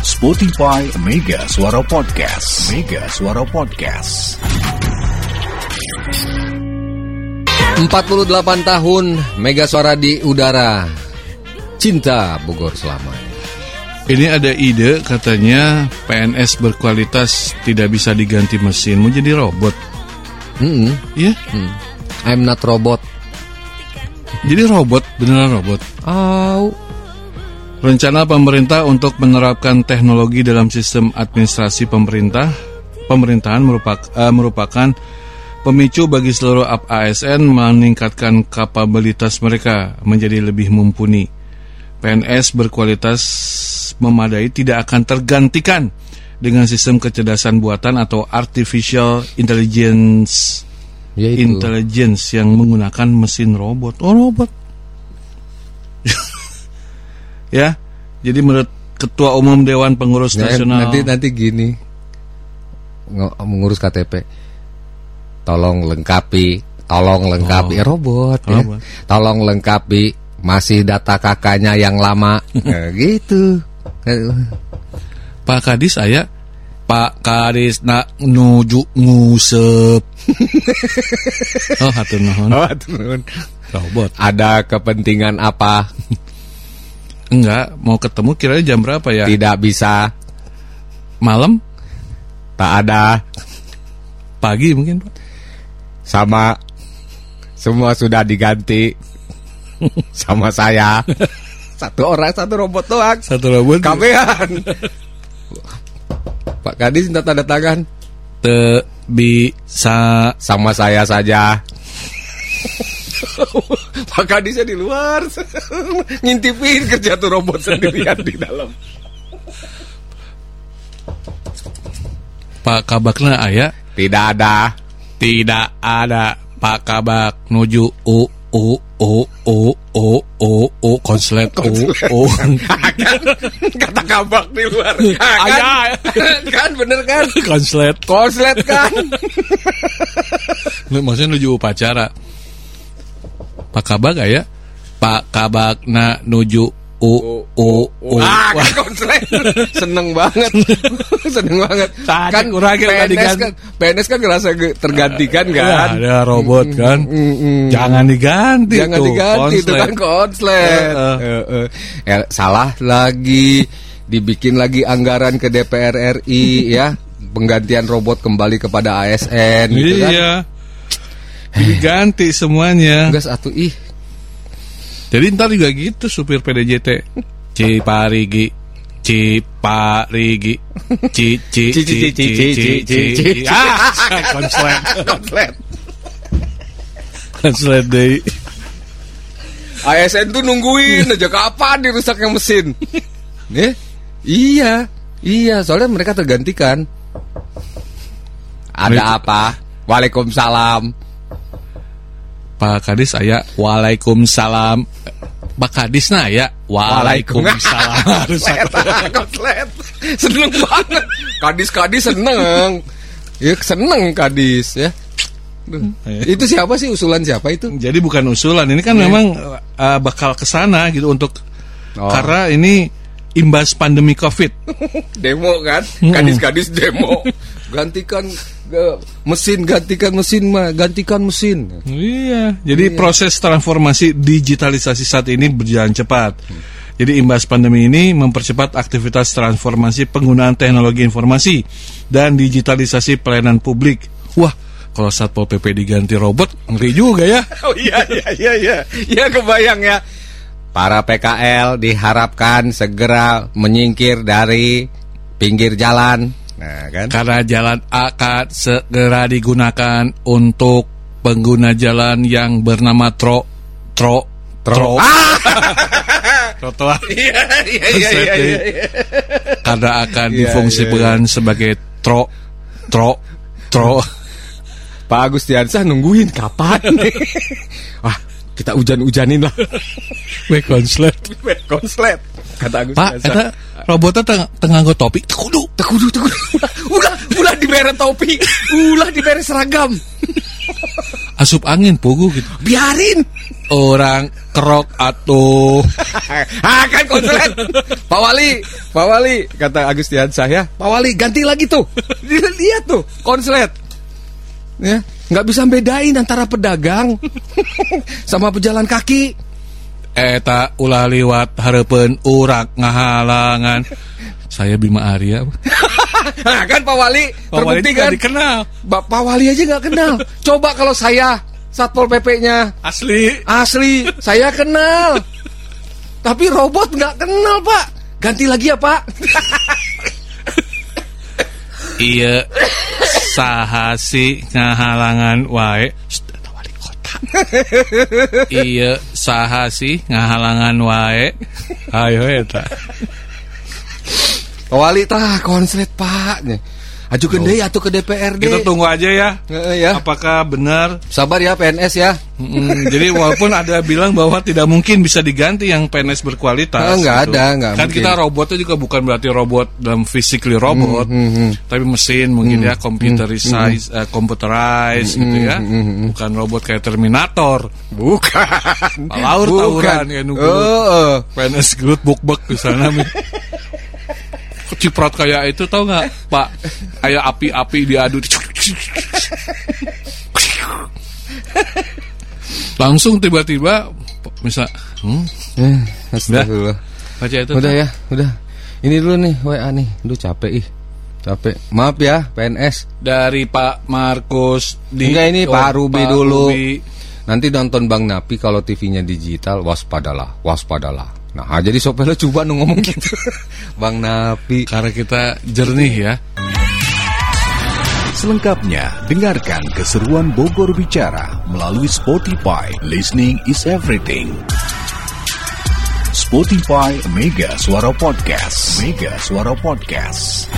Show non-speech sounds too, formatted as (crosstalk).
Spotify Mega Suara Podcast. Mega Suara Podcast. 48 tahun Mega Suara di udara. Cinta Bogor selamanya. Ini ada ide katanya PNS berkualitas tidak bisa diganti mesin, mau jadi robot. Hmm, Iya, hmm. I'm not robot. jadi robot, beneran robot. Au. Rencana pemerintah untuk menerapkan teknologi dalam sistem administrasi pemerintah, pemerintahan merupakan, merupakan pemicu bagi seluruh ASN meningkatkan kapabilitas mereka menjadi lebih mumpuni. PNS berkualitas memadai tidak akan tergantikan dengan sistem kecerdasan buatan atau artificial intelligence Yaitu. intelligence yang menggunakan mesin robot. Oh, robot. (laughs) ya. Jadi menurut Ketua Umum Dewan Pengurus Nah, Nasional nanti nanti gini. Mengurus KTP. Tolong lengkapi, tolong lengkapi Oh. robot, ya. Tolong lengkapi masih data kakaknya yang lama. Nah, (laughs) gitu. Pak Kadis saya Pak Kadis nak nuju ngusep. (laughs) oh, hatur nuhun. Oh, turun. Robot. Ada kepentingan apa? (laughs) Enggak, mau ketemu kira jam berapa ya? Tidak bisa, Malam? tak ada Pagi mungkin, Pak. sama semua sudah diganti sama saya. Satu orang satu robot doang. Satu robot. Kabehan. Pak Kadis minta tanda tangan Te bisa sama saya saja. (laughs) Pak Kadisnya di luar? (laughs) Ngintipin kerja tuh robot sendirian di dalam. Pak kabaknya ayah? Tidak ada. Tidak ada Pak Kabak. Nuju U U U U U U U konslet U U. (laughs) Kata kabak di luar. Ayah. Ah, kan? (laughs) kan bener kan? Konslet. Konslet kan? Maksudnya nuju upacara. Pak Kabak aya? Pak Kabak na nuju u u u. Ah, kan konslet. Seneng banget. (laughs) Seneng banget. Tadi kan kurang PNS kan PNS kan ngerasa ge- tergantikan Ya, kan? ada robot kan. Mm-mm. Jangan diganti Jangan tuh, diganti itu konslet. kan konslet. Heeh. Eh, salah lagi dibikin lagi anggaran ke DPR RI ya penggantian robot kembali kepada ASN gitu kan. Iya. Diganti semuanya. Gas atuh ih. Jadi ntar juga gitu supir PDJT. Ciparigi, Ciparigi, Ci Ci Ci, ci, ci, ci, ci, ci, ci, ci. Ah, konslet, Konslet. konslet deh. ASN tuh nungguin aja kapan dirusaknya mesin. Eh? Iya. Iya, soalnya mereka tergantikan. Ada Mereka- apa? Waalaikumsalam. Pak Kadis aya Waalaikumsalam. Pak Kadis nah ya Waalaikumsalam. Harus konslet. Seneng banget. Kadis-kadis seneng. Ya seneng kadis ya. Itu siapa sih usulan siapa itu? Jadi bukan usulan, ini kan memang uh, bakal ke sana gitu untuk Oh. karena ini imbas pandemi Covid. (laughs) Demo kan? Kadis-kadis demo. Gantikan mesin, gantikan mesin mah, gantikan mesin. Iya, jadi proses transformasi digitalisasi saat ini berjalan cepat. Jadi imbas pandemi ini mempercepat aktivitas transformasi penggunaan teknologi informasi dan digitalisasi pelayanan publik. Wah, kalau Satpol PP diganti robot, ngeri juga ya. (laughs) Oh iya iya iya iya. Ya kebayang ya. Para PKL diharapkan segera menyingkir dari pinggir jalan. Nah, kan? Karena jalan akan segera digunakan untuk pengguna jalan yang bernama tro tro tro trotoar. (laughs) (laughs) Iya iya iya iya. iya. karena akan Iya, difungsikan sebagai tro tro tro Pak Agustiansah nungguin kapan? (laughs) Wah, kita hujan-hujanin lah. (laughs) we konslet Konslet. Kata pak Agustiansah. eta robotnya tengah tengah nganggo topi tekudu Tekudu, tekudu. (laughs) Ulah, ulah dibere topi. Ulah dibere seragam. (laughs) asup angin pugu gitu Biarin. orang kerok atuh. ah kan konslet. Pak Wali, Pak Wali kata Agustian saya, Pak Wali ganti lagi tuh. Lihat tuh konslet. Ya, nggak bisa bedain antara pedagang (laughs) sama pejalan kaki. Eta ulah liwat harapan urak ngahalangan. Saya Bima Arya. (laughs) nah, kan Pak Wali Pak terbukti kan. dikenal. Ba- Pak Wali aja nggak kenal. (laughs) Coba kalau saya Satpol PP-nya Asli. asli, saya kenal. Tapi robot nggak kenal Pak. Ganti lagi ya Pak. Iya sahasi ngahalangan wae. Wali kota. iya sahasi ngahalangan wae. Ayo eta. Wali tah konslet Pak. Nih. Ajukan deh atuh ke DPRD. Kita tunggu aja ya. Ya. Apakah benar? Sabar ya PNS ya. Mm, jadi walaupun ada bilang bahwa tidak mungkin bisa diganti yang PNS berkualitas. Ah, nggak gitu. ada, nggak Kan mungkin. kita robotnya juga bukan berarti robot dalam physically robot, hmm, tapi mesin mungkin ya computerized, eh, computerized gitu ya. hmm, Bukan robot kayak Terminator. Bukan. Palaur tawuran ya nunggu. Oh, oh. PNS gelut buk-buk di sana. (laughs) Mi. Ciprot kayak itu tau nggak Pak? Kayak api-api diadu. Langsung tiba-tiba misal hmm, Eh, Astagfirullah. baca itu Udah ya, udah. Ini dulu nih WA nih. Duh capek ih. Capek. Maaf ya PNS. dari Pak Markus di Enggak ini oh, Pak Ruby dulu. Ruby. Nanti nonton Bang Napi kalau TV-nya digital waspadalah, waspadalah. Nah, ah, jadi sopirnya coba nu ngomong gitu. (laughs) Bang Napi. Karena kita jernih ya. Selengkapnya, dengarkan keseruan Bogor Bicara melalui Spotify. Listening is everything. Spotify Mega Suara Podcast. Mega Suara Podcast.